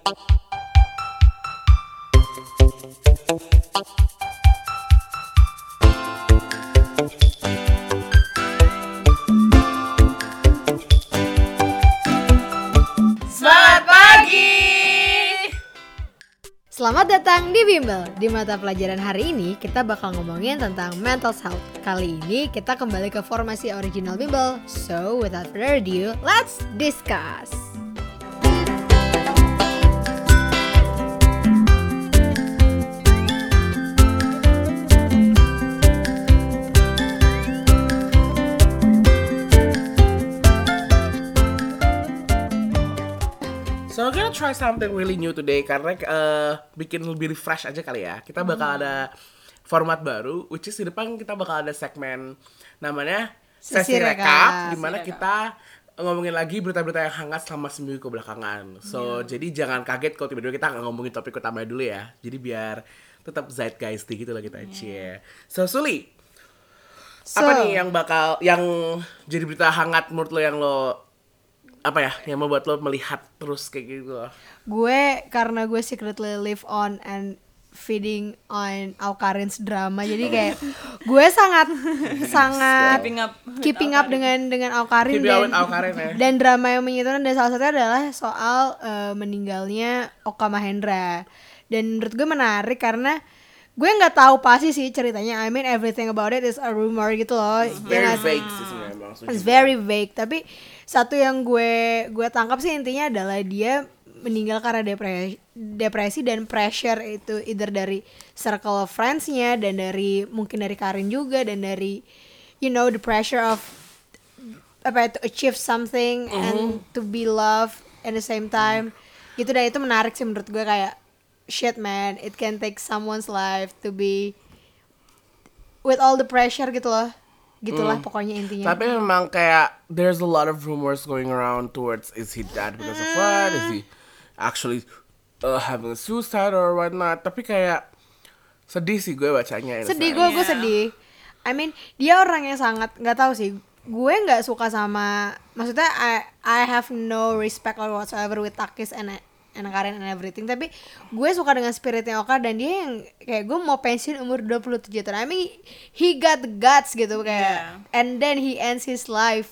Selamat datang di Bimbel. Di mata pelajaran hari ini kita bakal ngomongin tentang mental health. Kali ini kita kembali ke formasi original Bimbel. So, without further ado, let's discuss. We're gonna try something really new today karena eh, bikin lebih refresh aja kali ya. Kita bakal ada format baru, which is di depan kita bakal ada segmen namanya Sesi sesi, rekap. di mana kita ngomongin lagi berita-berita yang hangat selama seminggu kebelakangan. So jadi jangan kaget kalau tiba-tiba kita nggak ngomongin topik utama dulu ya. Jadi biar tetap zeitgeisty gitu lah kita cie. So Suli, So, apa nih yang bakal yang jadi berita hangat menurut lo yang lo apa ya yang membuat lo melihat terus kayak gitu gue karena gue secretly live on and feeding on Aukarin's drama jadi kayak gue sangat sangat Keeping up keeping up dengan dengan up dan with Awkarin, ya. dan drama yang menyitukan dan salah satunya adalah soal eh, meninggalnya Oka Mahendra dan menurut gue menarik karena gue nggak tahu pasti sih ceritanya I mean everything about it is a rumor gitu loh Ya very sih? vague sih sebenarnya. It's very vague tapi satu yang gue gue tangkap sih intinya adalah dia meninggal karena depresi depresi dan pressure itu either dari circle of friends-nya dan dari mungkin dari Karin juga dan dari you know the pressure of apa to achieve something and to be loved at the same time. Gitu dan itu menarik sih menurut gue kayak shit man it can take someone's life to be with all the pressure gitu loh gitulah pokoknya intinya. Tapi memang kayak there's a lot of rumors going around towards is he dead because of what? Is he actually uh, having a suicide or whatnot? Tapi kayak sedih sih gue bacanya sedih gue gue Iya. sedih. I mean dia orang yang sangat nggak tahu sih. Gue nggak suka sama maksudnya I I have no respect or whatsoever with Takis and and Karen and everything tapi gue suka dengan spiritnya Oka dan dia yang kayak gue mau pensiun umur 27 tahun I mean he got the guts gitu kayak Yeah. and then he ends his life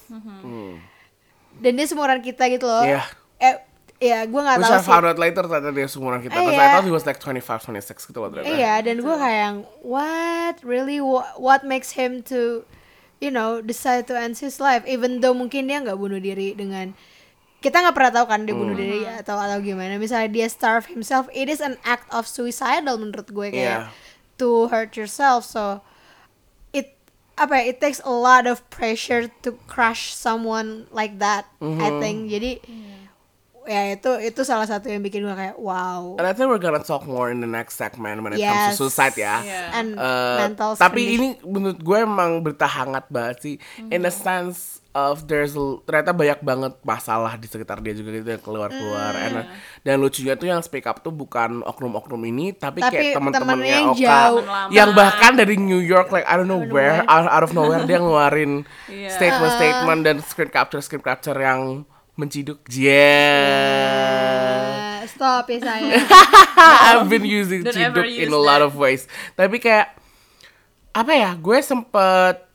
dan dia seumuran kita gitu loh Iya. eh ya gue tahu I sih found out later ternyata dia seumuran kita. Eh, Because I iya. thought he was like 25, 26 gitu loh ternyata. Iya, dan gue kayak yang what really what, what makes him to you know decide to end his life even though mungkin dia nggak bunuh diri dengan kita nggak pernah tahu kan dia bunuh diri atau atau gimana misalnya dia starve himself it is an act of suicidal menurut gue kayak Iya. to hurt yourself so it apa ya it takes a lot of pressure to crush someone like that I think jadi ya itu itu salah satu yang bikin gue kayak wow And I think we're gonna talk more in the next segment when it comes Yes. to suicide ya. Yeah. and Eh, mental tapi condition. ini menurut gue emang berita hangat banget sih in the sense of there's a- ternyata banyak banget masalah di sekitar dia juga gitu yang keluar keluar Hmm. dan lucunya tuh yang speak up tuh bukan oknum-oknum ini tapi, Tapi kayak teman-temannya Oka jauh. Yang bahkan dari New York like I don't know where out, out of nowhere dia ngeluarin Iya. statement-statement dan screen capture screen capture yang menciduk yeah. Eh, stop ya saya. I've been using Don't ciduk in a lot that. of ways. Tapi kayak apa ya? Gue sempet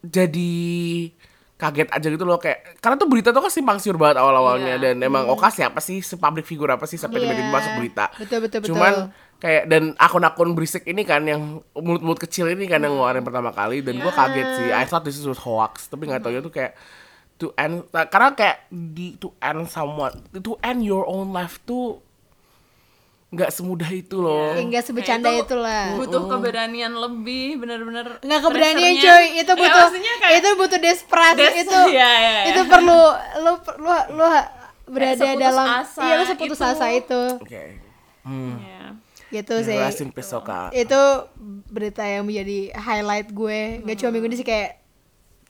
jadi kaget aja gitu loh kayak karena tuh berita tuh kan simpang siur banget awal-awalnya Iya. dan emang Oka siapa sih se public figure apa sih sampai Iya. tiba-tiba masuk berita. Betul, betul, betul. Cuman kayak dan akun-akun berisik ini kan yang mulut-mulut kecil ini kan yang ngeluarin pertama kali dan gue kaget sih. I thought this was hoax tapi nggak tahu ya tuh kayak to end karena kayak di to end someone to end your own life tuh nggak semudah itu loh. Hingga sebecanda Nah, itu itulah. butuh keberanian lebih bener-bener Nggak keberanian cuy, itu Ya, butuh kayak itu butuh desperasi des- itu. iya, iya, iya. Itu perlu lu lu lu berada seputus dalam asa iya lu seputus itu. asa itu. Oke. Iya. Gitu sih. Rest in peace, Soka. Itu berita yang menjadi highlight gue. Gak cuma minggu ini sih kayak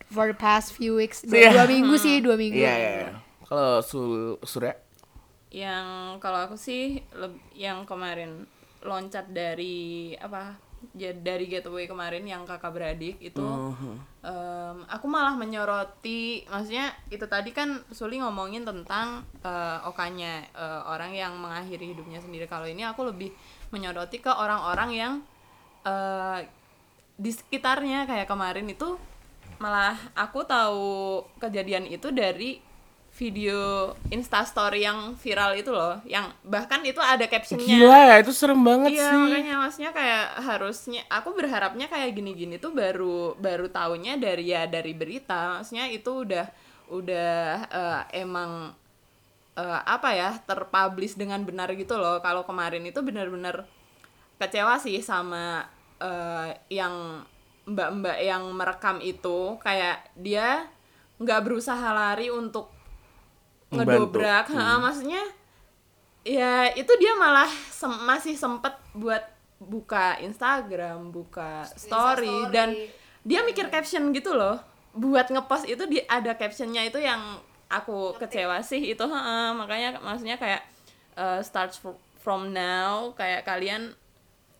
for the past few weeks. Dua, Iya. dua minggu sih, dua minggu. Iya, iya. iya. Kalau Sul Surya yang kalau aku sih yang kemarin loncat dari apa ya dari getaway kemarin yang kakak beradik itu Mhm. em, aku malah menyoroti maksudnya itu tadi kan Suli ngomongin tentang eh, okanya eh, orang yang mengakhiri hidupnya sendiri kalau ini aku lebih menyoroti ke orang-orang yang eh, di sekitarnya kayak kemarin itu malah aku tahu kejadian itu dari video instastory yang viral itu loh yang bahkan itu ada captionnya. Gila ya, itu serem banget Iya sih. makanya maksudnya kayak harusnya aku berharapnya kayak gini-gini tuh baru baru taunya dari ya dari berita. Maksudnya itu udah udah eh, emang eh, apa ya terpublish dengan benar gitu loh. Kalau kemarin itu benar-benar kecewa sih sama eh, yang mbak-mbak yang merekam itu. Kayak dia nggak berusaha lari untuk Ngedobrak Ha, maksudnya ya itu dia malah sem- masih sempet buat buka Instagram buka story, Instastory. dan dia mikir caption gitu loh. Buat ngepost itu di ada captionnya itu yang aku kecewa sih itu ha, makanya maksudnya kayak uh, starts fr- from now kayak kalian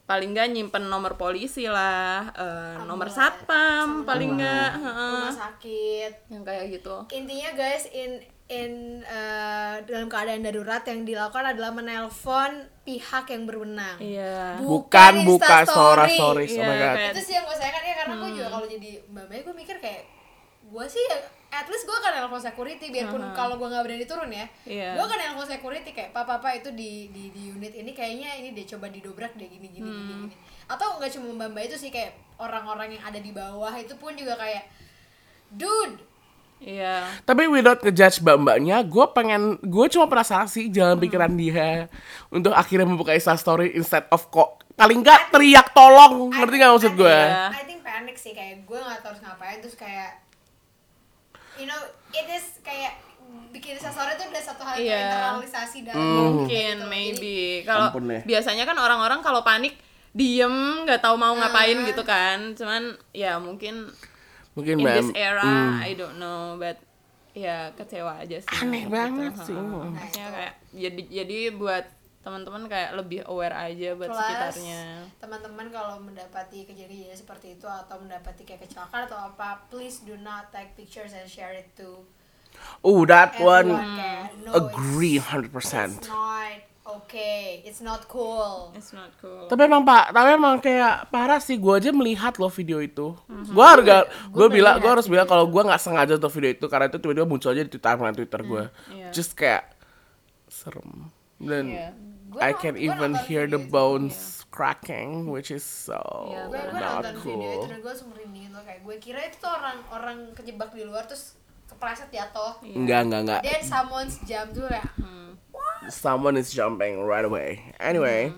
paling nggak nyimpen nomor polisi lah uh, nomor satpam paling nggak rumah sakit. Yang kayak gitu. Intinya guys in in uh, dalam keadaan darurat yang dilakukan adalah menelpon pihak yang berwenang iya Bukan buka Instastory. story stories. Oh my god. itu sih yang gue sayangkan ya karena gue juga kalau jadi mbak Maya gue mikir kayak gue sih at least gue akan nelfon security biarpun kalau gue nggak berani turun ya Iya. gue akan nelfon security kayak papa papa itu di, di di unit ini kayaknya ini deh coba didobrak deh gini gini gini gini atau nggak cuma mbak mbak itu sih kayak orang-orang yang ada di bawah itu pun juga kayak dude iya Tapi without ngejudge mbak-mbaknya, gue pengen, gue cuma penasaran sih jalan pikiran dia untuk akhirnya membuka Insta story instead of kok paling nggak teriak tolong, ngerti gak maksud gue? Iya. I think panic sih kayak gue nggak tahu harus ngapain terus kayak you know it is kayak bikin sasora itu udah satu hal yang Iya. terinternalisasi dalam Hmm. diri kita mungkin gitu. maybe kalau biasanya kan orang-orang kalau panik diem nggak tahu mau ngapain Ah. gitu kan cuman ya mungkin Mungkin in this era hmm. I don't know but ya kecewa aja sih Aneh gitu. banget Ha. sih. maksudnya kayak jadi jadi buat teman-teman kayak lebih aware aja buat Plus, sekitarnya teman-teman kalau mendapati kejadian seperti itu atau mendapati kayak kecelakaan atau apa please do not take pictures and share it to oh that one no agree it's, 100%. it's not okay it's not cool it's not cool Tapi emang pak, tapi emang kayak parah sih. Gue aja melihat loh video itu. Gue harga, gue bilang, gue harus bilang kalau gue nggak sengaja tuh video itu karena itu tiba-tiba muncul aja di timeline Twitter gue. iya. Just kayak serem. Dan Iya. Gua I can gua even hear the video itu, bones cracking, which is so Iya, gue gue not nonton video itu cool. dan gue langsung merinding tuh kayak gue kira itu tuh orang orang kejebak di luar terus kepleset jatuh Enggak, enggak, enggak. then someone's jump tuh kayak Someone is jumping right away. Anyway,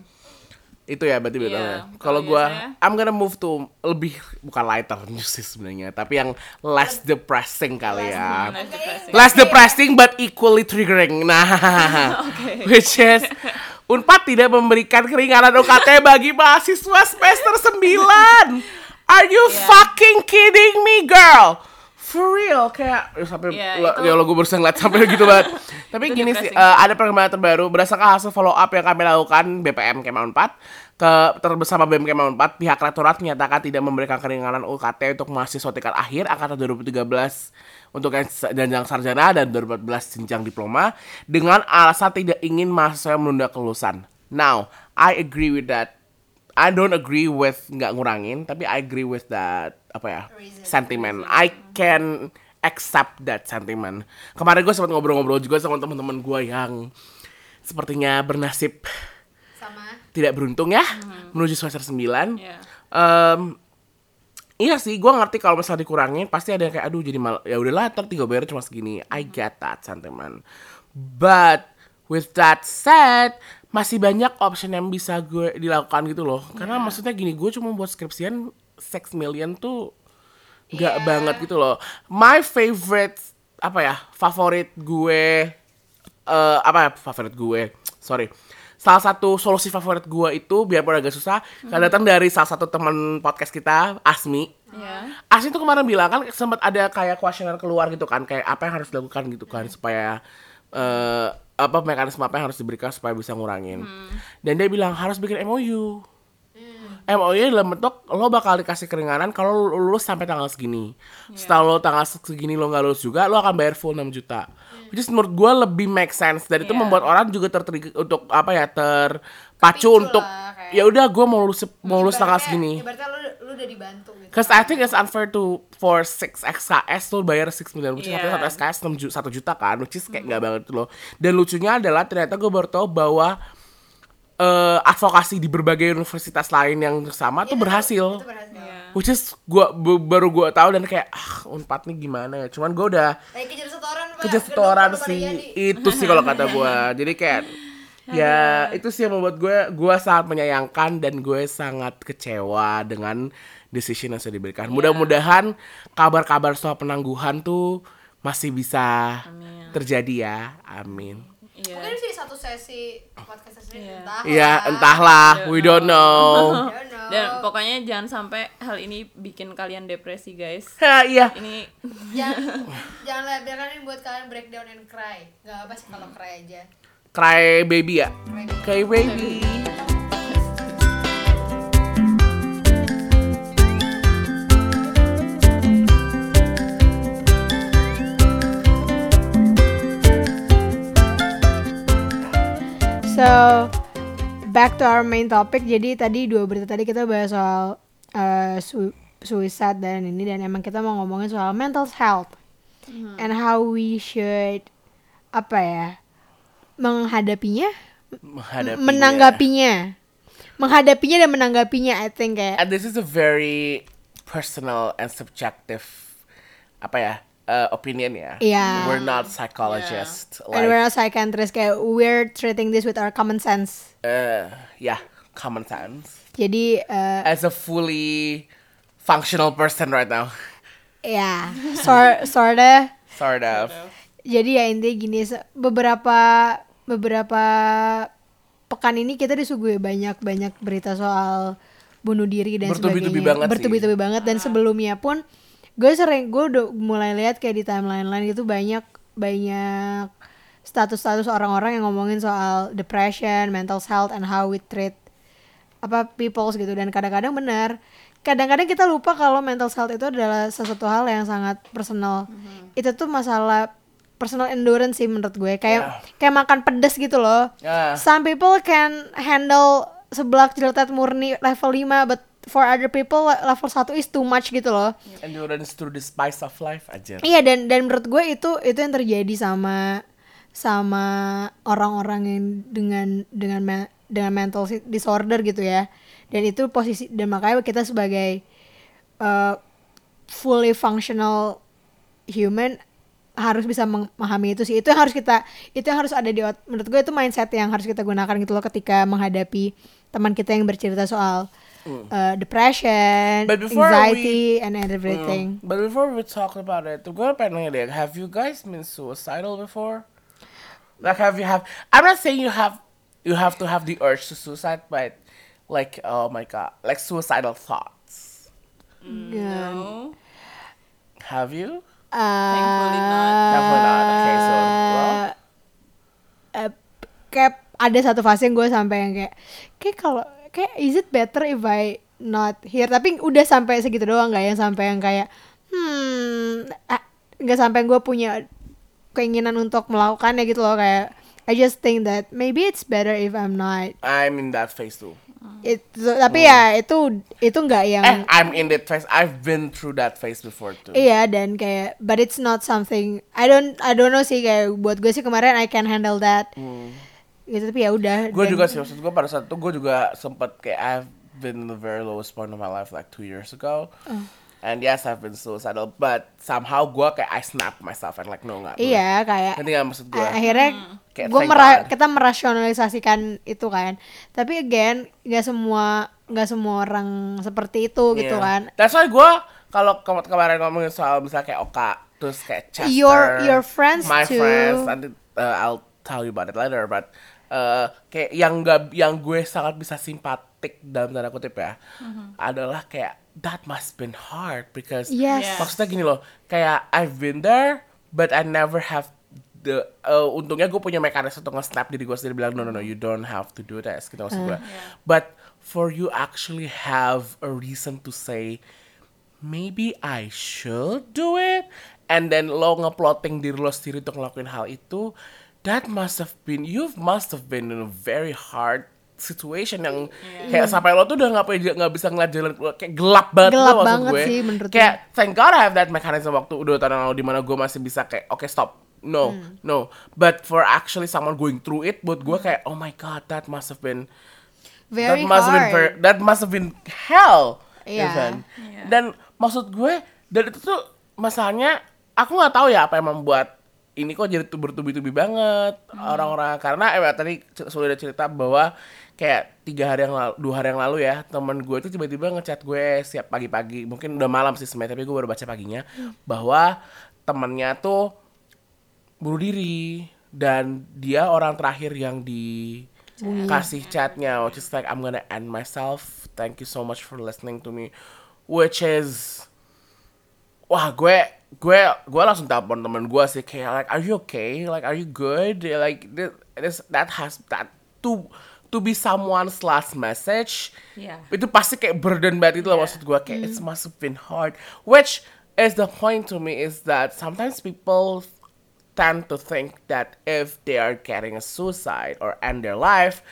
itu ya berarti Iya, bedanya. kalau Kalau gue, I'm gonna move to lebih bukan lighter news sih sebenarnya, tapi yang less depressing kali ya. Less depressing. Less depressing but equally triggering. Nah, which is Unpad tidak memberikan keringanan UKT bagi mahasiswa semester 9. Are you Yeah. fucking kidding me, girl? For real, kayak ya, sampai Yeah, itu- ya lo gue barusan ngeliat sampai gitu banget. Tapi Itu gini sih, depressing. eh, ada perkembangan terbaru berdasarkan hasil follow up yang kami lakukan BPM Kemah 4 ke ter bersama BEM Kemah 4 pihak rektorat menyatakan tidak memberikan keringanan UKT untuk mahasiswa tingkat akhir angkatan 2013 untuk jenjang sarjana dan 2014 jenjang diploma dengan alasan tidak ingin mahasiswa menunda kelulusan. Now, I agree with that. I don't agree with nggak ngurangin, tapi I agree with that apa ya Reason. sentiment. I can accept that sentiment. Kemarin gue sempat ngobrol-ngobrol juga sama teman-teman gue yang sepertinya bernasib sama tidak beruntung ya menuju semester 9 Iya. Em, iya sih gue ngerti kalau misalnya dikurangin pasti ada yang kayak aduh jadi mal ya udahlah ntar tiga bayar cuma segini I get that sentiment but with that said masih banyak option yang bisa gue dilakukan gitu loh. Karena maksudnya gini gue cuma buat skripsian 6 million tuh nggak Iya. banget gitu loh. My favorite apa ya favorit gue eh apa ya, favorit gue sorry. Salah satu solusi favorit gue itu biarpun agak susah kan datang dari salah satu teman podcast kita Asmi. Iya. Asmi tuh kemarin bilang kan sempat ada kayak kuesioner keluar gitu kan kayak apa yang harus dilakukan gitu kan supaya eh apa mekanisme apa yang harus diberikan supaya bisa ngurangin dan dia bilang harus bikin MOU MOU dalam bentuk lo bakal dikasih keringanan kalau lo lulus sampai tanggal segini. Setelah lo tanggal segini lo nggak lulus juga, lo akan bayar full 6 juta. Which is menurut gue lebih make sense dan itu Iya. membuat orang juga tertrigger untuk apa ya terpacu Kepicu untuk ya udah gue mau lulus mau lulus tanggal segini. Ibaratnya udah dibantu gitu. Cause I think it's unfair to for 6 XKS lo bayar 6 million which is Iya. satu SKS 6 juta, 1 juta kan which is kayak nggak banget loh dan lucunya adalah ternyata gue baru tahu bahwa eh, advokasi di berbagai universitas lain yang sama tuh berhasil Itu berhasil. Iya. which is gua bu- baru gue tahu dan kayak ah unpad nih gimana ya cuman gue udah Lagi kejar setoran, Pak. kejar setoran sih itu sih kalau kata gue jadi kayak ya itu sih yang membuat gue gue sangat menyayangkan dan gue sangat kecewa dengan decision yang sudah diberikan mudah-mudahan kabar-kabar soal penangguhan tuh masih bisa Amin. terjadi ya amin Iya. Mungkin sih satu sesi podcast session Iya. entah. Iya entahlah we don't know I don't know. Dan pokoknya jangan sampai hal ini bikin kalian depresi guys. Ha, iya Ini jangan jangan biarkan ini buat kalian breakdown and cry. Gak apa sih kalau cry aja. Cry baby ya? Cry cry baby So back to our main topic. Jadi tadi dua berita tadi kita bahas soal uh, su- suicide dan ini dan emang kita mau ngomongin soal mental health. And how we should apa ya menghadapinya, menghadapinya menanggapinya, menghadapinya dan menanggapinya. I think kayak and this is a very personal and subjective apa ya uh, opinion ya. Iya. We're not psychologists. and we're Like, not psychiatrists kayak we're treating this with our common sense. uh, yeah, common sense. Jadi uh, As a fully functional person right now, ya sort sorta sort of. Jadi ya intinya gini, beberapa beberapa pekan ini kita disuguhi banyak-banyak berita soal bunuh diri dan Bertubi-tubi sebagainya. banget sih. Bertubi-tubi banget. Dan sebelumnya pun gue sering gue udah mulai lihat kayak di timeline lain itu banyak banyak status-status orang-orang yang ngomongin soal depression, mental health and how we treat apa peoples gitu. Dan kadang-kadang benar. Kadang-kadang kita lupa kalau mental health itu adalah sesuatu hal yang sangat personal. Itu tuh masalah personal endurance sih menurut gue kayak kayak makan pedes gitu loh Yeah. some people can handle sebelak jilted murni level 5 but for other people le- level 1 is too much gitu loh Endurance through the spice of life aja. Iya dan dan menurut gue itu itu yang terjadi sama sama orang-orang yang dengan dengan me- dengan mental disorder gitu ya. Dan itu posisi dan makanya kita sebagai uh, fully functional human harus bisa memahami itu sih. Itu yang harus kita itu yang harus ada di menurut gue itu mindset yang harus kita gunakan gitu loh ketika menghadapi teman kita yang bercerita soal uh, depression, But anxiety and everything. But before we talk about it, gue pengen nanya deh, have you guys been suicidal before? Like have you have? I'm not saying you have you have to have the urge to suicide, but like oh my god, like suicidal thoughts. Yeah. no. Have you? Thankfully not. Definitely not. Okay, so well, Eh, eh, kayak ada satu fase yang gue sampai yang kayak kayak kalau kayak is it better if I not here tapi udah sampai segitu doang nggak yang sampai yang kayak hmm ah, nggak sampai gue punya keinginan untuk melakukannya gitu loh kayak I just think that maybe it's better if I'm not I'm in that phase too. Itu tapi ya itu itu nggak yang Eh, I'm in that phase. I've been through that phase before too. Iya dan kayak but it's not something I don't I don't know sih kayak buat gue sih kemarin I can handle that. Gitu tapi ya udah. Gue juga sih maksud gue pada saat itu gue juga sempet kayak I've been in the very lowest point of my life like two years ago. Oh. And yes, I've been suicidal, but somehow gue kayak I snap myself and like no nggak. Iya kayak Nanti nggak maksud gue. akhirnya Kayak gue mera- God. kita merasionalisasikan itu kan. Tapi again nggak semua nggak semua orang seperti itu gitu Iya. kan. That's why gue kalau ke- kemarin ngomongin soal misalnya kayak Oka, terus kayak Chester, Your- your friends my too. friends, nanti uh, I'll tell you about it later, but uh, kayak yang gak, yang gue sangat bisa simpatik dalam tanda kutip ya, adalah kayak that must been hard because Yes. Yeah. maksudnya gini loh, kayak I've been there, but I never have the uh, untungnya gue punya mekanisme untuk nge-snap diri gue sendiri bilang no no no you don't have to do this gitu maksud gue but for you actually have a reason to say maybe I should do it and then lo ngeplotting diri lo sendiri untuk ngelakuin hal itu that must have been you must have been in a very hard situation yang kayak sampai lo tuh udah nggak punya- nggak bisa ngeliat jalan kayak gelap banget Gelap lo maksud banget gue. sih menurut kayak thank God I have that mechanism waktu udah tahun lalu di mana gue masih bisa kayak oke stop. No Hmm. no. But for actually someone going through it buat gue kayak oh my god that must have been very that must have been hard. ver- that must have been hell. Iya. Evan. dan maksud gue dan itu tuh masalahnya aku nggak tahu ya apa yang membuat ini kok jadi tuh bertubi-tubi banget Hmm. orang-orang karena eh tadi sudah cerita bahwa kayak tiga hari yang lalu dua hari yang lalu ya teman gue itu tiba-tiba ngechat gue siap pagi-pagi. Mungkin udah malam sih sebenarnya tapi gue baru baca paginya bahwa temennya tuh bunuh diri. Dan dia orang terakhir yang dikasih chatnya which is like I'm gonna end myself. Thank you so much for listening to me. Which is wah gue gue gue langsung telepon temen gue sih kayak like are you okay? Like are you good? Like this, this that has that to to be someone's last message. Yeah. itu pasti kayak burden banget itu loh maksud gue kayak it mm. must have been hard. Which is the point to me is that sometimes people tend to think that if they are getting a suicide or end their life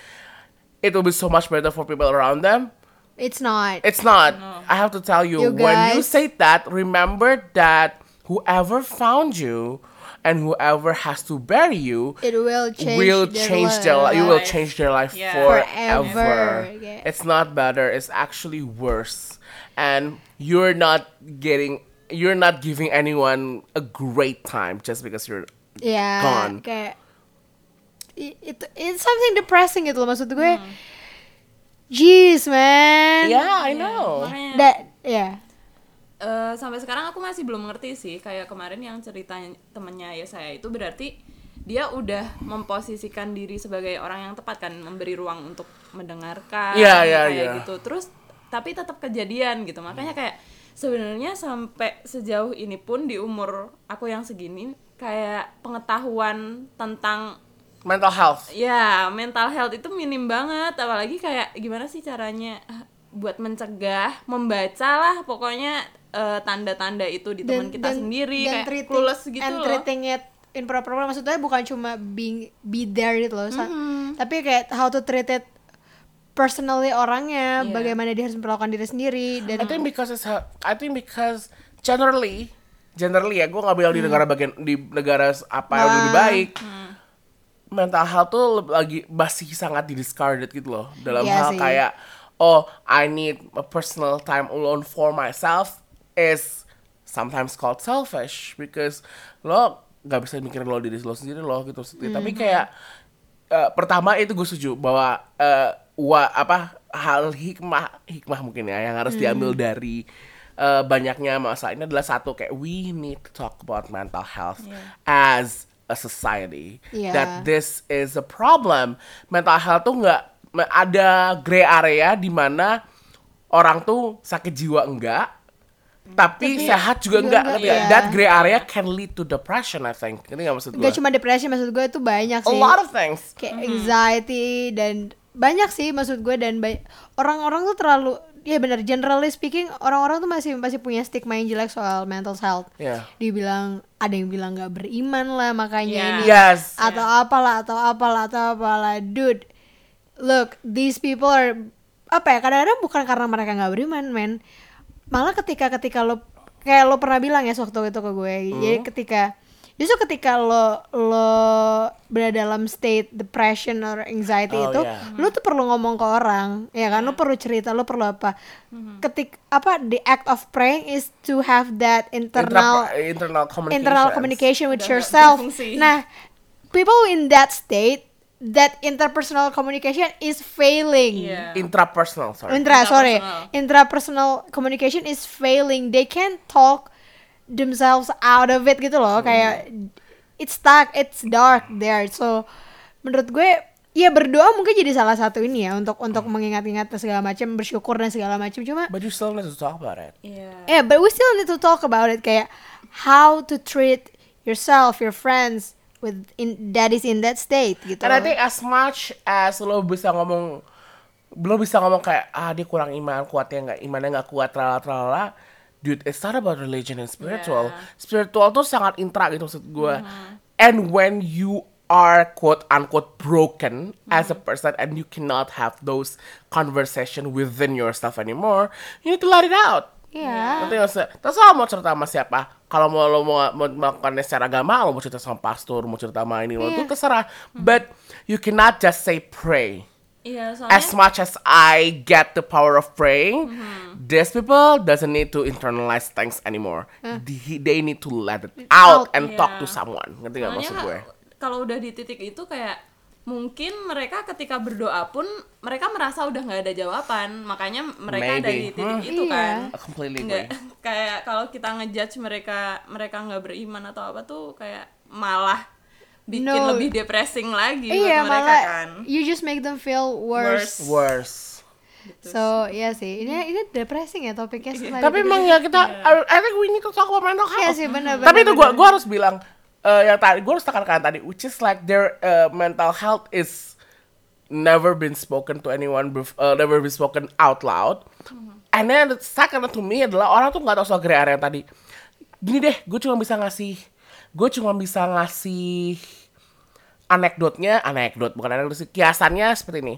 it will be so much better for people around them. It's not. It's not. I have to tell you, You when you say that, remember that whoever found you and whoever has to bury you it will change will their change their life. You will change their life Yeah. forever. Forever, yeah. It's not better. It's actually worse. And you're not getting. You're not giving anyone a great time just because you're ya Gone. kayak i- itu it's something depressing gitu loh maksud gue mm. jeez man Yeah, I know. Makanya that ya eh, sampai sekarang aku masih belum ngerti sih. Kayak kemarin yang ceritanya temennya ya saya itu berarti dia udah memposisikan diri sebagai orang yang tepat kan memberi ruang untuk mendengarkan Iya, iya, kayak iya. gitu. Terus tapi tetap kejadian gitu. Makanya kayak sebenarnya sampai sejauh ini pun di umur aku yang segini kayak pengetahuan tentang Mental health. ya mental health itu minim banget. Apalagi kayak gimana sih caranya? Eh, buat mencegah membaca lah pokoknya eh, tanda-tanda itu di teman kita sendiri kayak treating- clueless gitu and loh. treating it in proper way. Maksudnya bukan cuma being be there gitu loh Mm-hmm. tapi kayak how to treat it personally orangnya Iya. bagaimana dia harus memperlakukan diri sendiri dan I think because it's I think because generally generally ya gue nggak bilang di negara bagian di negara apa yang lebih baik. Mental health tuh lagi masih sangat di discarded gitu loh. Dalam Iya hal sih. kayak oh I need a personal time alone for myself is sometimes called selfish because lo nggak bisa mikirin lo diri lo sendiri lo gitu tapi kayak eh, pertama itu gue setuju bahwa eh, wa apa hal hikmah hikmah mungkin ya yang harus diambil dari eh, banyaknya masalah ini adalah satu kayak we need to talk about mental health as a society Yeah. that this is a problem. Mental health tuh nggak ada gray area di mana orang tuh sakit jiwa enggak tapi, Tapi sehat juga juga enggak, enggak, ngerti nggak? iya. That gray area can lead to depression, I think. Ngerti nggak maksud gue? gak cuma depresi maksud gue itu banyak A sih lot of things. kayak anxiety dan banyak sih maksud gue dan orang-orang tuh terlalu ya benar generally speaking orang-orang tuh masih masih punya stigma yang jelek soal mental health Yeah. dibilang ada yang bilang nggak beriman lah makanya Yeah. ini Yes. atau apalah atau apalah atau apalah dude look these people are apa ya kadang-kadang bukan karena mereka nggak beriman men malah ketika ketika lo kayak lo pernah bilang ya waktu itu ke gue jadi Hmm. ketika justru ketika lo lo berada dalam state depression or anxiety Oh, itu yeah. lo tuh perlu ngomong ke orang ya kan lo perlu cerita lo perlu apa ketik apa the act of praying is to have that internal Intra- internal communication. internal communication with Udah yourself. Nah, people in that state, that interpersonal communication is failing. Iya. Intrapersonal, sorry. Intra, sorry, Intrapersonal. intrapersonal communication is failing. They can't talk themselves out of it gitu loh. Kayak it's stuck, it's dark there. So menurut gue, ya berdoa mungkin jadi salah satu ini ya untuk untuk mengingat-ingat segala macam, bersyukur dan segala macam. Cuma But you still need to talk about it. Iya. Yeah, but we still need to talk about it kayak how to treat yourself, your friends, with in that is in that state gitu. And I think as much as lo bisa ngomong lo bisa ngomong kayak ah dia kurang iman kuatnya nggak imannya nggak kuat trala trala dude it's not about religion and spiritual. Yeah. spiritual tuh sangat intra gitu maksud gue and when you are quote unquote broken as a person and you cannot have those conversation within yourself anymore you need to let it out Iya. Nggak sih? Terserah mau cerita sama siapa. Kalau mau lo mau, mau melakukannya secara agama, lo mau cerita sama pastor, mau cerita sama ini, lo Iya. itu terserah. But you cannot just say pray. Soalnya As much as I get the power of praying, these people doesn't need to internalize things anymore. They, they need to let it out Out. and talk to someone. Ngerti gak maksud gue? kalau udah di titik itu kayak mungkin mereka ketika berdoa pun mereka merasa udah nggak ada jawaban makanya mereka ada Maybe. di titik Hmm. itu Iya. kan completely nggak kayak kalau kita ngejudge mereka mereka nggak beriman atau apa tuh kayak malah bikin No. lebih depressing lagi Iya buat mereka malah kan you just make them feel worse. Worse. Worse. So iya sih ini ini depressing ya topiknya. Tapi emang ya kita, I, I think we need to talk about mental Iya health. sih benar. Tapi itu gue gue harus bilang eh, yang tadi gue harus tekankan tadi, which is like their uh, mental health is never been spoken to anyone, uh, never been spoken out loud. And then the second to me adalah orang tuh nggak tahu soal gray area yang tadi. Gini deh, gue cuma bisa ngasih, gue cuma bisa ngasih anekdotnya, anekdot bukan anekdot sih, kiasannya seperti ini.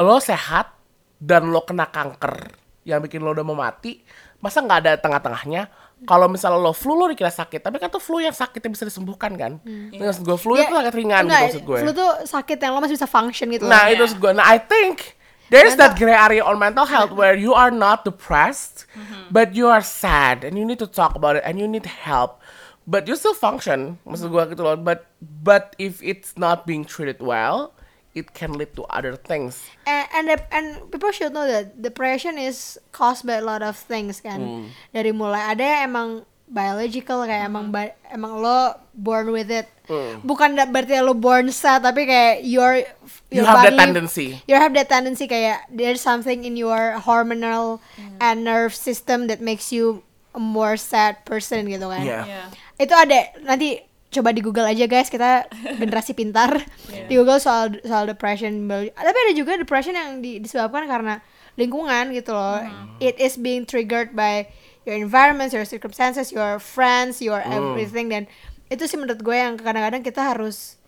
Lo sehat dan lo kena kanker yang bikin lo udah mau mati, masa nggak ada tengah-tengahnya? Kalau misalnya lo flu lo dikira sakit, tapi kan tuh flu yang sakitnya bisa disembuhkan kan? Ini maksud gue flu Ya, itu sakit ringan gitu enggak, maksud gue. Flu tuh sakit yang lo masih bisa function gitu. Nah loh. itu maksud gue. Nah I think there is that gray area on mental health where you are not depressed, but you are sad and you need to talk about it and you need help, but you still function. Maksud gue gitu loh. But but if it's not being treated well, it can lead to other things. and and, the- and people should know that depression is caused by a lot of things kan Hmm. dari mulai ada yang emang biological kayak emang ba- emang lo born with it Hmm. bukan berarti lo born sad tapi kayak your You your have that body- tendency. you have that tendency kayak there's something in your hormonal and nerve system that makes you a more sad person gitu kan Yeah. Iya. itu ada nanti coba di Google aja guys. Kita generasi pintar. Di Google soal soal depression biologi- tapi ada juga depression yang di- disebabkan karena lingkungan gitu loh. It is being triggered by your environment your circumstances your friends your everything. Dan itu sih menurut gue yang kadang-kadang kita harus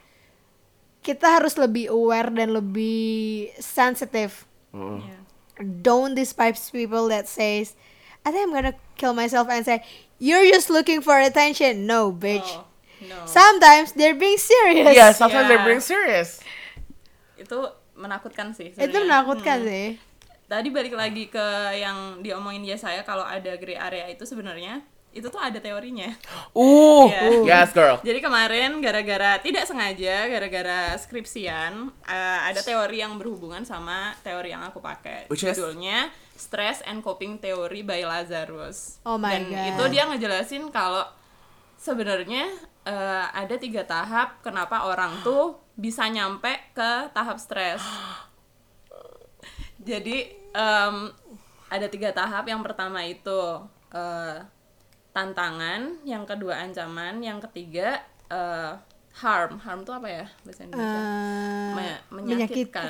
kita harus lebih aware dan lebih sensitive. Iya. don't despise people that says I think I'm gonna kill myself and say you're just looking for attention. No bitch. Oh, no. sometimes they're being serious Yeah, sometimes Yeah. they're being serious. itu menakutkan sih itu sebenarnya. menakutkan Hmm. sih tadi balik lagi ke yang diomongin dia saya kalau ada gray area itu sebenarnya itu tuh ada teorinya Ooh, Yeah. yes girl. Jadi kemarin gara-gara tidak sengaja gara-gara skripsian eh, ada teori yang berhubungan sama teori yang aku pakai. Which is? Judulnya Stress and Coping Theory by Lazarus. Oh my Dan God. itu dia ngejelasin kalau sebenarnya eh, ada tiga tahap kenapa orang tuh bisa nyampe ke tahap stres. Jadi em, ada tiga tahap. Yang pertama itu eh, tantangan, yang kedua ancaman, yang ketiga eh, harm. Harm tuh apa ya bahasa Indonesia? Eh, Me- menyakitkan.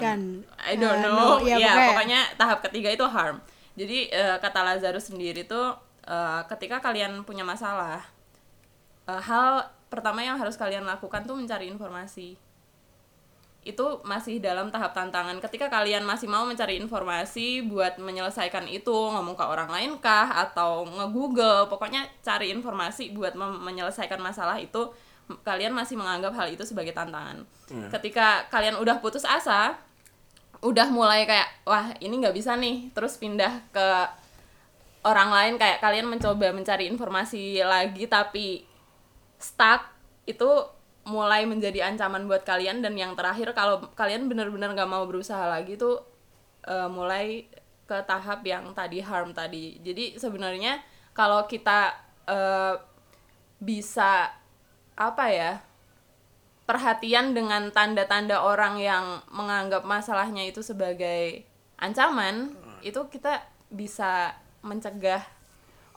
I don't Eh, know. no, ya, ya, pokoknya- pokoknya tahap ketiga itu harm. Jadi eh, kata Lazarus sendiri tuh eh, ketika kalian punya masalah, eh, hal pertama yang harus kalian lakukan tuh mencari informasi. Itu masih dalam tahap tantangan. Ketika kalian masih mau mencari informasi buat menyelesaikan itu, ngomong ke orang lain kah atau nge-google, pokoknya cari informasi buat menyelesaikan masalah itu kalian masih menganggap hal itu sebagai tantangan. Ketika kalian udah putus asa, udah mulai kayak wah ini nggak bisa nih terus pindah ke orang lain kayak kalian mencoba mencari informasi lagi tapi stuck itu mulai menjadi ancaman buat kalian. Dan yang terakhir kalau kalian benar-benar nggak mau berusaha lagi tuh eh, mulai ke tahap yang tadi harm tadi. Jadi sebenarnya kalau kita eh, bisa apa ya perhatian dengan tanda-tanda orang yang menganggap masalahnya itu sebagai ancaman itu kita bisa mencegah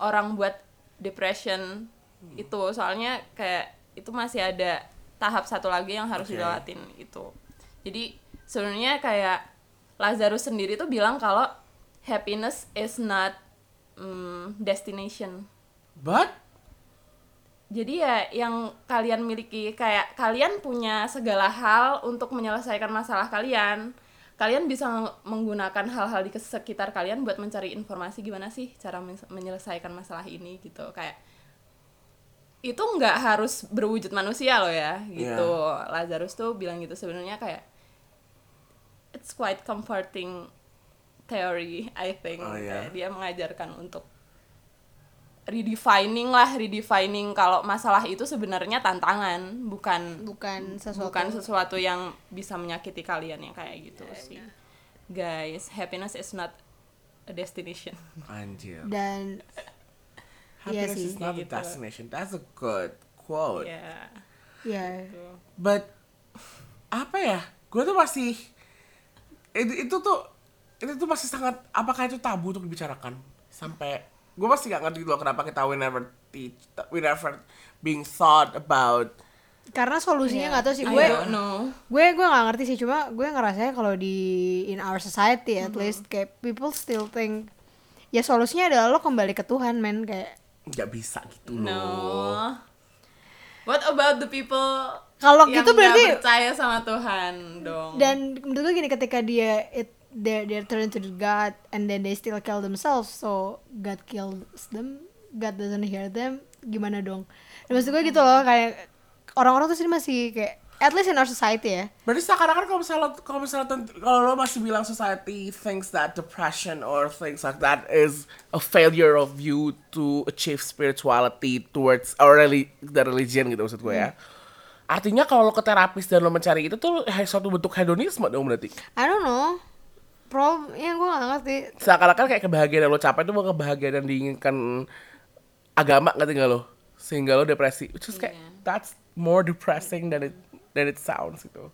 orang buat depression itu soalnya kayak itu masih ada tahap satu lagi yang harus Oke. dilewatin itu jadi sebenarnya kayak Lazarus sendiri tuh bilang kalau happiness is not mm, destination But jadi ya yang kalian miliki kayak kalian punya segala hal untuk menyelesaikan masalah kalian. Kalian bisa menggunakan hal-hal di sekitar kalian buat mencari informasi gimana sih cara men- menyelesaikan masalah ini gitu. Kayak itu nggak harus berwujud manusia loh ya gitu. Lazarus tuh bilang gitu sebenarnya kayak it's quite comforting theory I think. Oh. Kayak dia mengajarkan untuk redefining lah redefining kalau masalah itu sebenarnya tantangan bukan bukan sesuatu bukan sesuatu yang bisa menyakiti kalian yang kayak gitu sih guys happiness is not a destination anjir. dan Iya Happiness sih. is not a Gitu. destination. That's a good quote. ya ya gitu. But apa ya? Gue tuh masih itu, itu tuh itu tuh masih sangat apakah itu tabu untuk dibicarakan sampai gue masih gak ngerti loh kenapa kita we never teach we never being thought about karena solusinya nggak tahu sih I gue don't know gue gue nggak ngerti sih cuma gue ngerasanya kalau di in our society at least kayak people still think ya solusinya adalah lo kembali ke Tuhan men kayak nggak bisa gitu no. loh. what about the people Kalau gitu berarti- percaya sama Tuhan dong? Dan menurut gue gini ketika dia it they they turn to God and then they still kill themselves so God kills them God doesn't hear them gimana dong? Dan maksud gue gitu loh kayak orang-orang tuh sini masih kayak at least in our society ya Berarti seakan-akan kalau misalnya kalau misalnya kalau lo masih bilang society thinks that depression or things like that is a failure of you to achieve spirituality towards or reli- the religion gitu maksud gue ya. Artinya kalau lo ke terapis dan lo mencari itu tuh suatu bentuk hedonisme dong berarti. I don't know problem ya gue gak ngerti Seakan-akan kayak kebahagiaan yang lo capai itu mau kebahagiaan yang diinginkan agama ngerti nggak lo? Sehingga lo depresi. Which is kayak Iya. that's more depressing than it than it sounds gitu.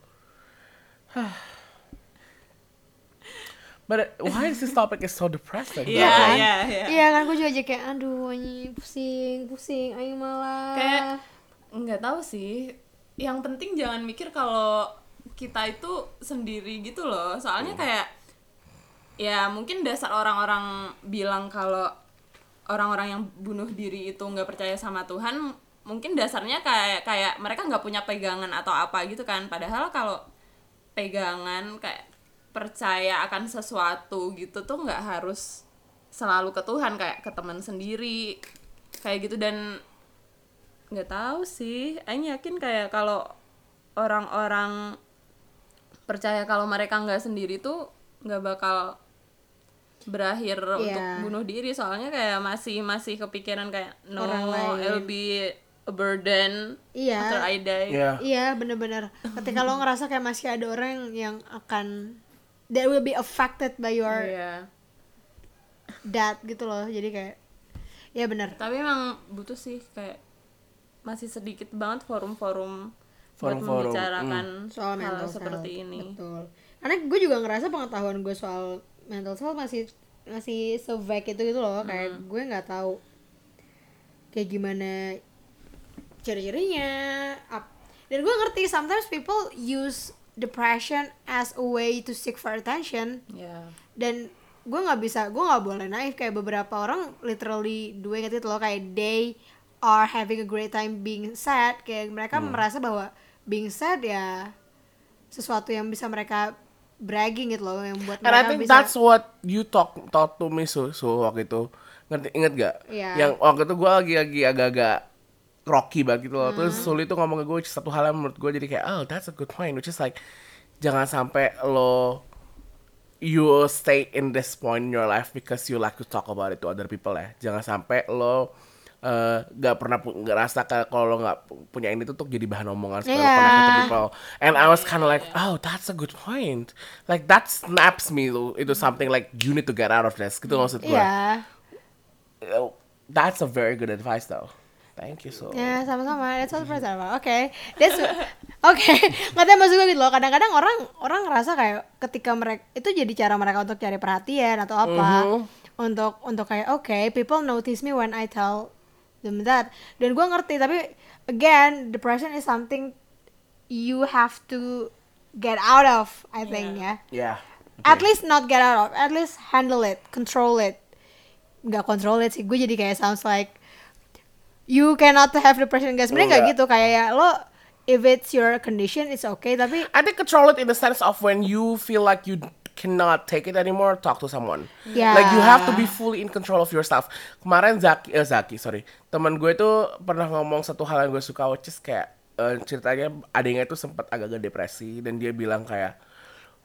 But why is this topic is so depressing? Iya, kan? iya, iya. Iya kan gue juga aja kayak aduh anjing pusing pusing ayo malah kayak nggak tahu sih yang penting jangan mikir kalau kita itu sendiri gitu loh soalnya kayak ya mungkin dasar orang-orang bilang kalau orang-orang yang bunuh diri itu nggak percaya sama Tuhan mungkin dasarnya kayak kayak mereka nggak punya pegangan atau apa gitu kan. Padahal kalau pegangan kayak percaya akan sesuatu gitu tuh nggak harus selalu ke Tuhan kayak ke teman sendiri kayak gitu. Dan nggak tahu sih Aing yakin kayak kalau orang-orang percaya kalau mereka nggak sendiri tuh nggak bakal berakhir untuk Iya. bunuh diri. Soalnya kayak masih masih kepikiran kayak no it'll be a burden Iya. after I die. Iya. Iya bener-bener. Ketika lo ngerasa kayak masih ada orang yang akan That will be affected by your Iya. death gitu loh. Jadi kayak Ya bener. Tapi emang butuh sih kayak masih sedikit banget forum-forum buat membicarakan Soal hal mental seperti health, ini. Betul. Karena gue juga ngerasa pengetahuan gue soal mental health masih masih so vague itu gitu loh. Kayak gue nggak tahu Kayak gimana ciri-cirinya. Dan gue ngerti sometimes people use depression as a way to seek for attention. Ya dan gue nggak bisa gue nggak boleh naif. Kayak beberapa orang literally doing it loh kayak they are having a great time being sad. Kayak mereka merasa bahwa being sad ya sesuatu yang bisa mereka bragging gitu loh yang buat And I mereka think bisa that's what you talk talk to me so, so waktu itu. Ngerti inget gak? Iya. Yang waktu itu gue lagi lagi agak-agak rocky banget gitu loh. Hmm. Terus Suli tuh ngomong ke gue satu hal yang menurut gue jadi kayak oh that's a good point which is like jangan sampai lo you stay in this point in your life because you like to talk about it to other people ya. Jangan sampai lo eh, nggak pernah pu- nggak rasa kayak kalau lo nggak pu- punya ini tuh tuh jadi bahan omongan supaya lo Iya. connect people. And I was kind of like, oh that's a good point. Like that snaps me to into something like you need to get out of this. Gitu maksud gue. Oh, That's a very good advice though. Thank you so. ya sama-sama. That's all pertama oke that's oke nggak tahu maksud gue gitu loh. Kadang-kadang orang orang ngerasa kayak ketika mereka itu jadi cara mereka untuk cari perhatian atau apa. Mhm. untuk untuk kayak oke people notice me when I tell them that. Dan gue ngerti tapi again depression is something you have to get out of I think ya. Yeah. at least not get out of at least handle it control it. Nggak control it sih. Gue jadi kayak sounds like you cannot have depression guys sebenarnya nggak Enggak. gitu kayak ya, lo if it's your condition it's okay tapi I think control it in the sense of when you feel like you cannot take it anymore, talk to someone. Yeah. Like you have to be fully in control of yourself. Kemarin Zaki, eh, Zaki, sorry, teman gue tuh pernah ngomong satu hal yang gue suka, which is kayak eh, ceritanya adanya itu sempat agak-agak depresi dan dia bilang kayak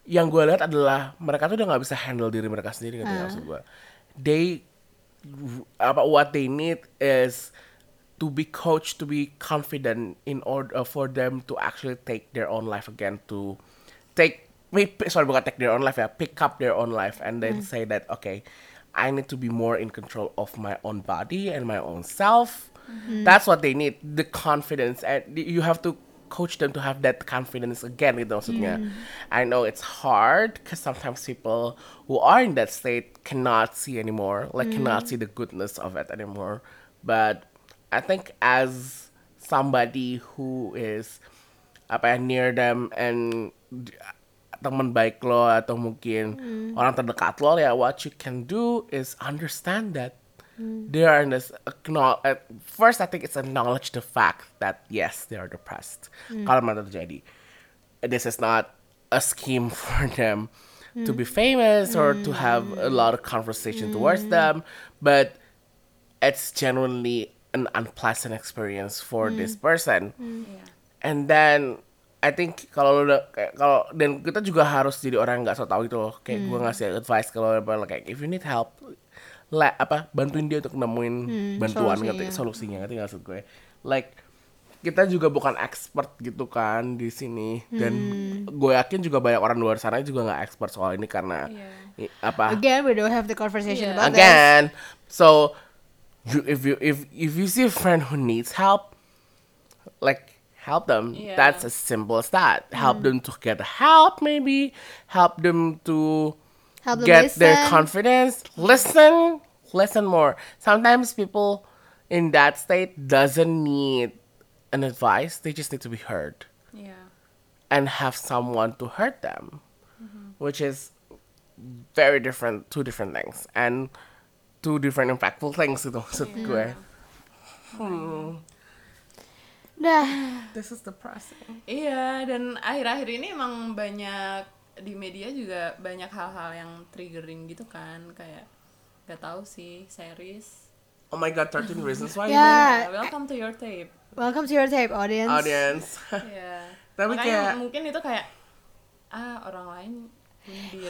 yang gue lihat adalah mereka tuh udah nggak bisa handle diri mereka sendiri ngerti nggak maksud gue. They apa what they need is to be coached to be confident in order uh, for them to actually take their own life again to take sorry bukan take their own life ya pick up their own life and then mm. say that okay I need to be more in control of my own body and my own self. Mm-hmm. That's what they need the confidence. And you have to coach them to have that confidence again gitu maksudnya mm. I know it's hard because sometimes people who are in that state cannot see anymore like cannot mm. see the goodness of it anymore. But I think as somebody who is apa ya near them and teman baik lo atau mungkin hmm. orang terdekat lo ya what you can do is understand that hmm. they are in this acknow- uh, first I think it's acknowledge the fact that yes they are depressed. Hmm. Kalau memang terjadi this is not a scheme for them to be famous or to have a lot of conversation towards them but it's genuinely an unpleasant experience for this person. Iya. and then I think kalau udah kayak kalau dan kita juga harus jadi orang nggak so tau gitu loh. Kayak gue ngasih advice kalau apa, kayak if you need help la, apa bantuin dia untuk nemuin bantuan solusinya. ngerti solusinya. ngerti maksud gue? Like kita juga bukan expert gitu kan di sini. Dan gue yakin juga banyak orang luar sana juga nggak expert soal ini karena i- apa again we don't have the conversation Yeah. about this. Again. So you, if you if if you see a friend who needs help like help them. Yeah. that's as simple as that help mm. them to get help maybe. Help them to Help them get their confidence. Listen listen more. Sometimes people in that state doesn't need an advice. They just need to be heard. Iya. and have someone to hurt them, mm-hmm. which is very different, two different things, and two different impactful things itu maksud gue. dah This is depressing. Iya, dan akhir-akhir ini emang banyak di media juga banyak hal-hal yang triggering gitu kan, kayak gak tahu sih series. Oh my god, 13 reasons why. Yeah. Uh, welcome to your tape. welcome to your tape audience Audience. Iya. Tapi Makanya kayak- mungkin itu kayak ah orang lain.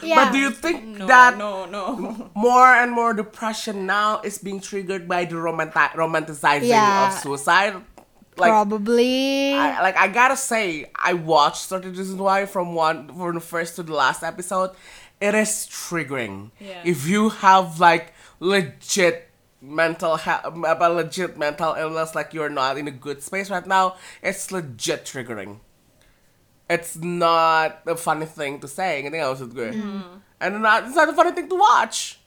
Yeah. But do you think No, that no, no. more and more depression now is being triggered by the romanti- romanticizing Yeah. of suicide? Like, probably I, like I gotta say, I watched 13 Reasons Why from one from the first to the last episode. It is triggering. Yeah. If you have like legit mental health, about legit mental illness, like you're not in a good space right now, it's legit triggering. It's not a funny thing to say. Ngerti nggak maksud gue? And not, it's not a funny thing to watch.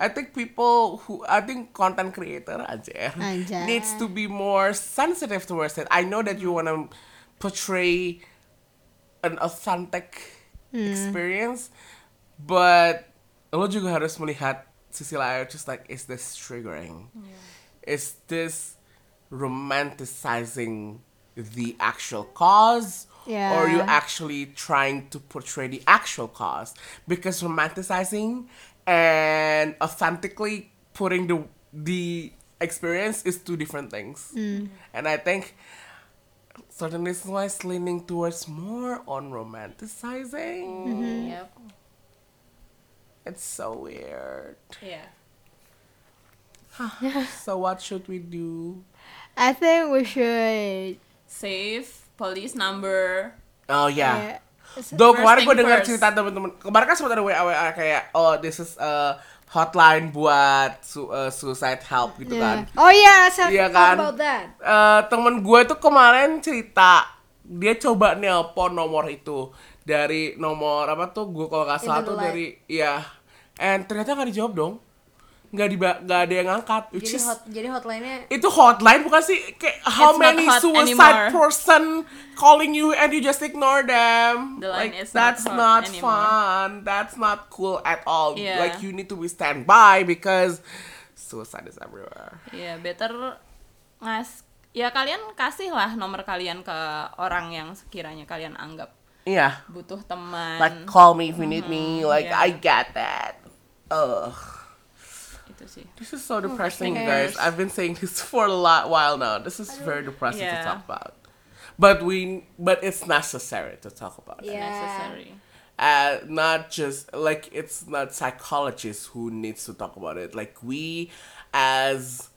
I think people who I think content creator aja needs to be more sensitive towards it. I know that you wanna portray an authentic hmm. experience, but lo juga harus melihat sisi lain. Just like, is this triggering? Is this romanticizing the actual cause? Or are you actually trying to portray the actual cause? Because romanticizing and authentically putting the the experience is two different things. Mm. And I think certain reasons why it's leaning towards more on romanticizing. Mm-hmm. Yep. It's so weird. Yeah. So what should we do? I think we should Save police number. Oh yeah. yeah, Do kemarin gue dengar cerita temen-temen Kemarin kan sempat ada WA WA kayak oh this is a hotline buat su uh, suicide help gitu yeah. kan. oh yeah let's have Iya kan? about that Eh, temen gue tuh kemarin cerita dia coba nelpon nomor itu dari nomor apa tuh gue kalau nggak salah tuh dari iya and ternyata nggak dijawab dong nggak di nggak ada yang ngangkat which jadi is hot jadi hotline-nya itu hotline bukan sih kayak how It's not many suicide anymore. person calling you and you just ignore them The line like is not that's hot not anymore. fun that's not cool at all Yeah. like you need to be standby because suicide is everywhere Iya, better ngas ya kalian kasihlah nomor kalian ke orang yang sekiranya kalian anggap yeah butuh teman. like call me if you need me like yeah. I get that ugh itu sih. This is so depressing, cares? guys. I've been saying this for a lot while now. This is very depressing to talk about. But we, but it's necessary to talk about it. Yeah. Necessary. Uh, not just like it's not psychologists who needs to talk about it. Like we, as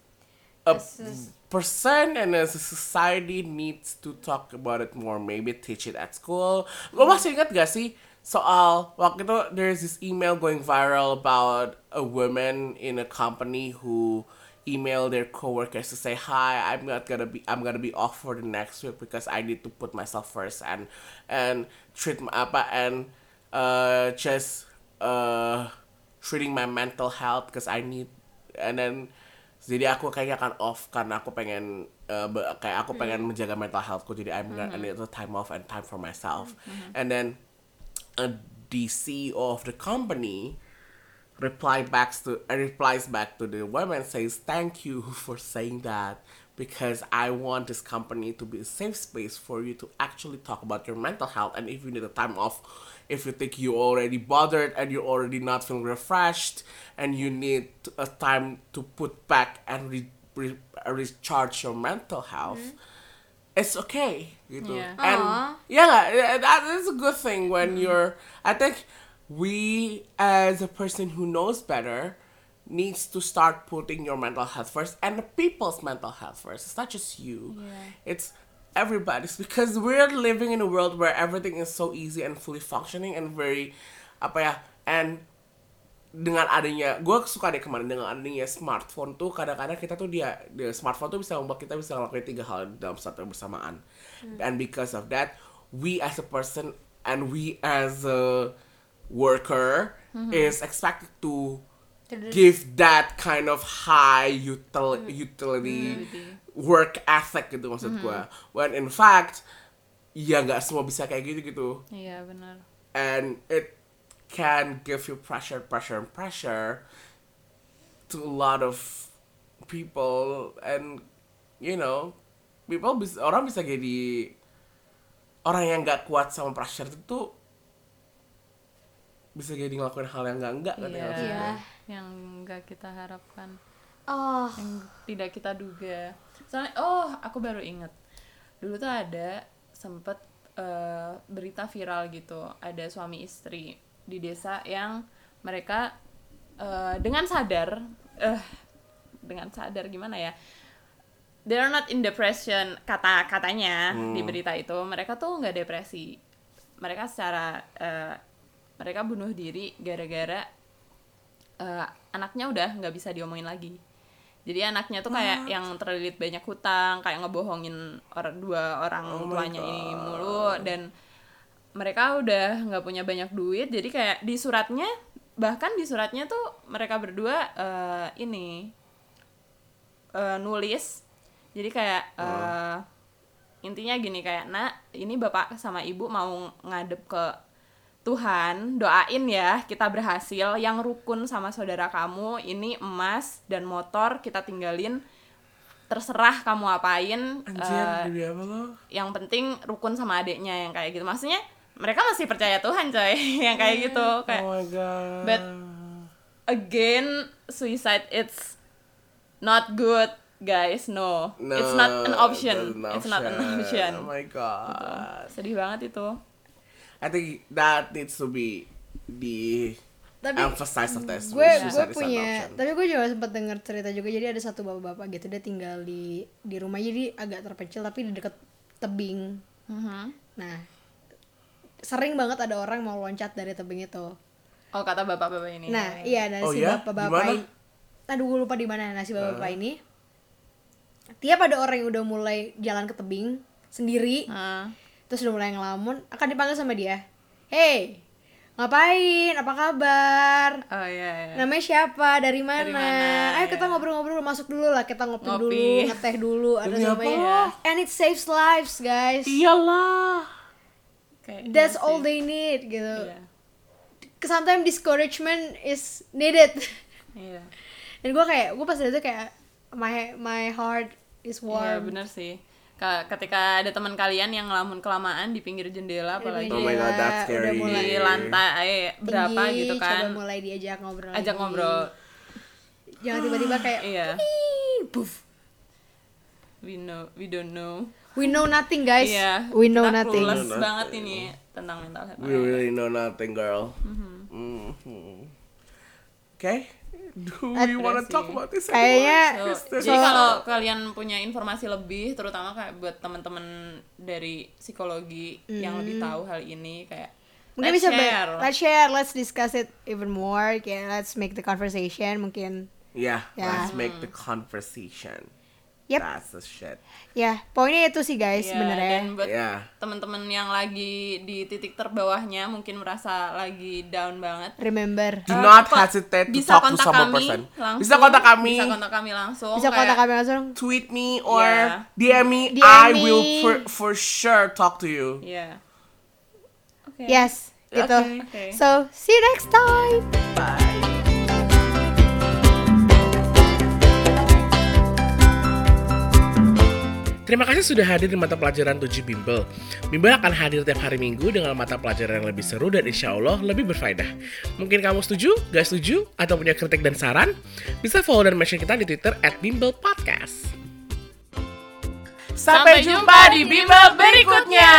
a As a- person and as a society needs to talk about it more. Maybe teach it at school. Lo masih ingat gak sih soal waktu itu there's this email going viral about a woman in a company who emailed their coworkers to say hi i'm not gonna be i'm gonna be off for the next week because i need to put myself first and and treat my apa and uh just uh treating my mental health because i need and then jadi aku kayaknya akan off karena aku pengen uh, kayak aku pengen menjaga mental healthku. Jadi I'm gonna I need a time off and time for myself. And then uh, the CEO of the company reply back to replies back to the woman says thank you for saying that because I want this company to be a safe space for you to actually talk about your mental health. And if you need a time off if you think you already bothered and you're already not feeling refreshed and you need a time to put back and re- re- recharge your mental health it's okay gitu. Yeah. And Aw. yeah, nggak? that is a good thing when mm. you're. I think we, as a person who knows better, needs to start putting your mental health first and the people's mental health first. It's not just you. Yeah. It's everybody's because we're living in a world where everything is so easy and fully functioning and very uh, apa ya and dengan adanya gue suka deh kemarin dengan adanya smartphone tuh kadang-kadang kita tuh dia, dia smartphone tuh bisa membuat kita bisa ngelakuin tiga hal dalam yang bersamaan. And because of that we as a person and we as a worker is expected to give that kind of high util utility work ethic gitu maksud gue when in fact ya nggak semua bisa kayak gitu gitu Iya, benar. and it can give you pressure, pressure, and pressure to a lot of people, and you know, people bisa orang bisa jadi orang yang nggak kuat sama pressure itu tuh bisa jadi ngelakuin hal yang nggak enggak kan Iya. ya. Iya. Yang enggak kita harapkan. oh yang tidak kita duga. Soalnya oh, aku baru inget. Dulu tuh ada sempet eh, berita viral gitu, ada suami istri di desa yang mereka eh, dengan sadar eh dengan sadar gimana ya? They're not in depression kata katanya di berita itu. Mereka tuh nggak depresi. Mereka secara eh, mereka bunuh diri gara-gara eh, anaknya udah nggak bisa diomongin lagi. Jadi anaknya tuh kayak yang terlilit banyak hutang, kayak ngebohongin orang dua orang Oh tuanya ini mulu dan mereka udah nggak punya banyak duit. Jadi kayak di suratnya bahkan di suratnya tuh mereka berdua eh, ini eh, nulis. Jadi kayak eh, intinya gini kayak nak ini bapak sama ibu mau ngadep ke Tuhan doain ya kita berhasil yang rukun sama saudara kamu ini emas dan motor kita tinggalin terserah kamu apain Anjir, demi apa lo? yang penting rukun sama adiknya yang kayak gitu maksudnya mereka masih percaya Tuhan coy yang kayak gitu kayak Oh my god. but again suicide it's not good guys no, it's not an option that's it's not an option Oh my god. sedih banget itu I think that needs to be the Tapi emphasize of this. gue Suicide gue is an punya option. tapi gue juga sempat dengar cerita juga jadi ada satu bapak-bapak gitu dia tinggal di di rumah jadi agak terpencil tapi di dekat tebing Mhm. nah sering banget ada orang mau loncat dari tebing itu oh kata bapak-bapak ini nah iya dan Oh si ya? bapak-bapak Di mana? ini aduh gue lupa di mana nah si bapak-bapak ini tiap ada orang yang udah mulai jalan ke tebing sendiri Ah. terus udah mulai ngelamun akan dipanggil sama dia hey ngapain apa kabar Oh iya, iya. namanya siapa dari mana, mana, ayo kita ya. ngobrol-ngobrol masuk dulu lah kita ngopi, Ngopi. dulu ngeteh dulu ada Demi apa? namanya and it saves lives guys Iyalah. Kayak that's iya all they need gitu Iya. sometimes discouragement is needed Iya. dan gue kayak gue pas itu kayak my my heart is Iya, warm bener sih. Ka- Ketika ada teman kalian yang ngelamun kelamaan di pinggir jendela apalagi Oh my God, that's Udah scary. mulai di lantai berapa tinggi, gitu kan. coba mulai diajak ngobrol Ajak lagi. ngobrol. jangan tiba-tiba kayak Iya. "Ih, puff We know, we don't know. We know nothing guys Iya. we know kita nothing clueless Know banget nothing. ini tentang mental health. We really know nothing, girl. Mhm. Okay. Do we want to Depresi. talk about this Kayaknya- So, jadi kalau kalian punya informasi lebih, terutama kayak buat teman-teman dari psikologi yang lebih tahu hal ini, kayak mungkin let's bisa share. let's share let's discuss it even more kayak let's make the conversation mungkin Yeah, Yeah. let's make the conversation. Yep. That's the shit. ya poinnya itu sih guys Iya, sebenarnya dan buat Yeah. teman-teman yang lagi di titik terbawahnya mungkin merasa lagi down banget. remember Do Eh, not hesitate to bisa talk to kontak some kami person. langsung, Bisa kontak kami. Bisa kontak kami langsung. bisa kontak kami langsung Tweet me or Yeah. DM me. DM I me. will for, for sure talk to you. Iya. Oke. yes gitu Okay. So see you next time Bye. Terima kasih sudah hadir di mata pelajaran 7 Bimbel. Bimbel akan hadir tiap hari minggu dengan mata pelajaran yang lebih seru dan insya Allah lebih berfaedah. Mungkin kamu setuju, gak setuju, atau punya kritik dan saran? Bisa follow dan mention kita di Twitter at Bimbel Podcast. Sampai jumpa di bimbel berikutnya.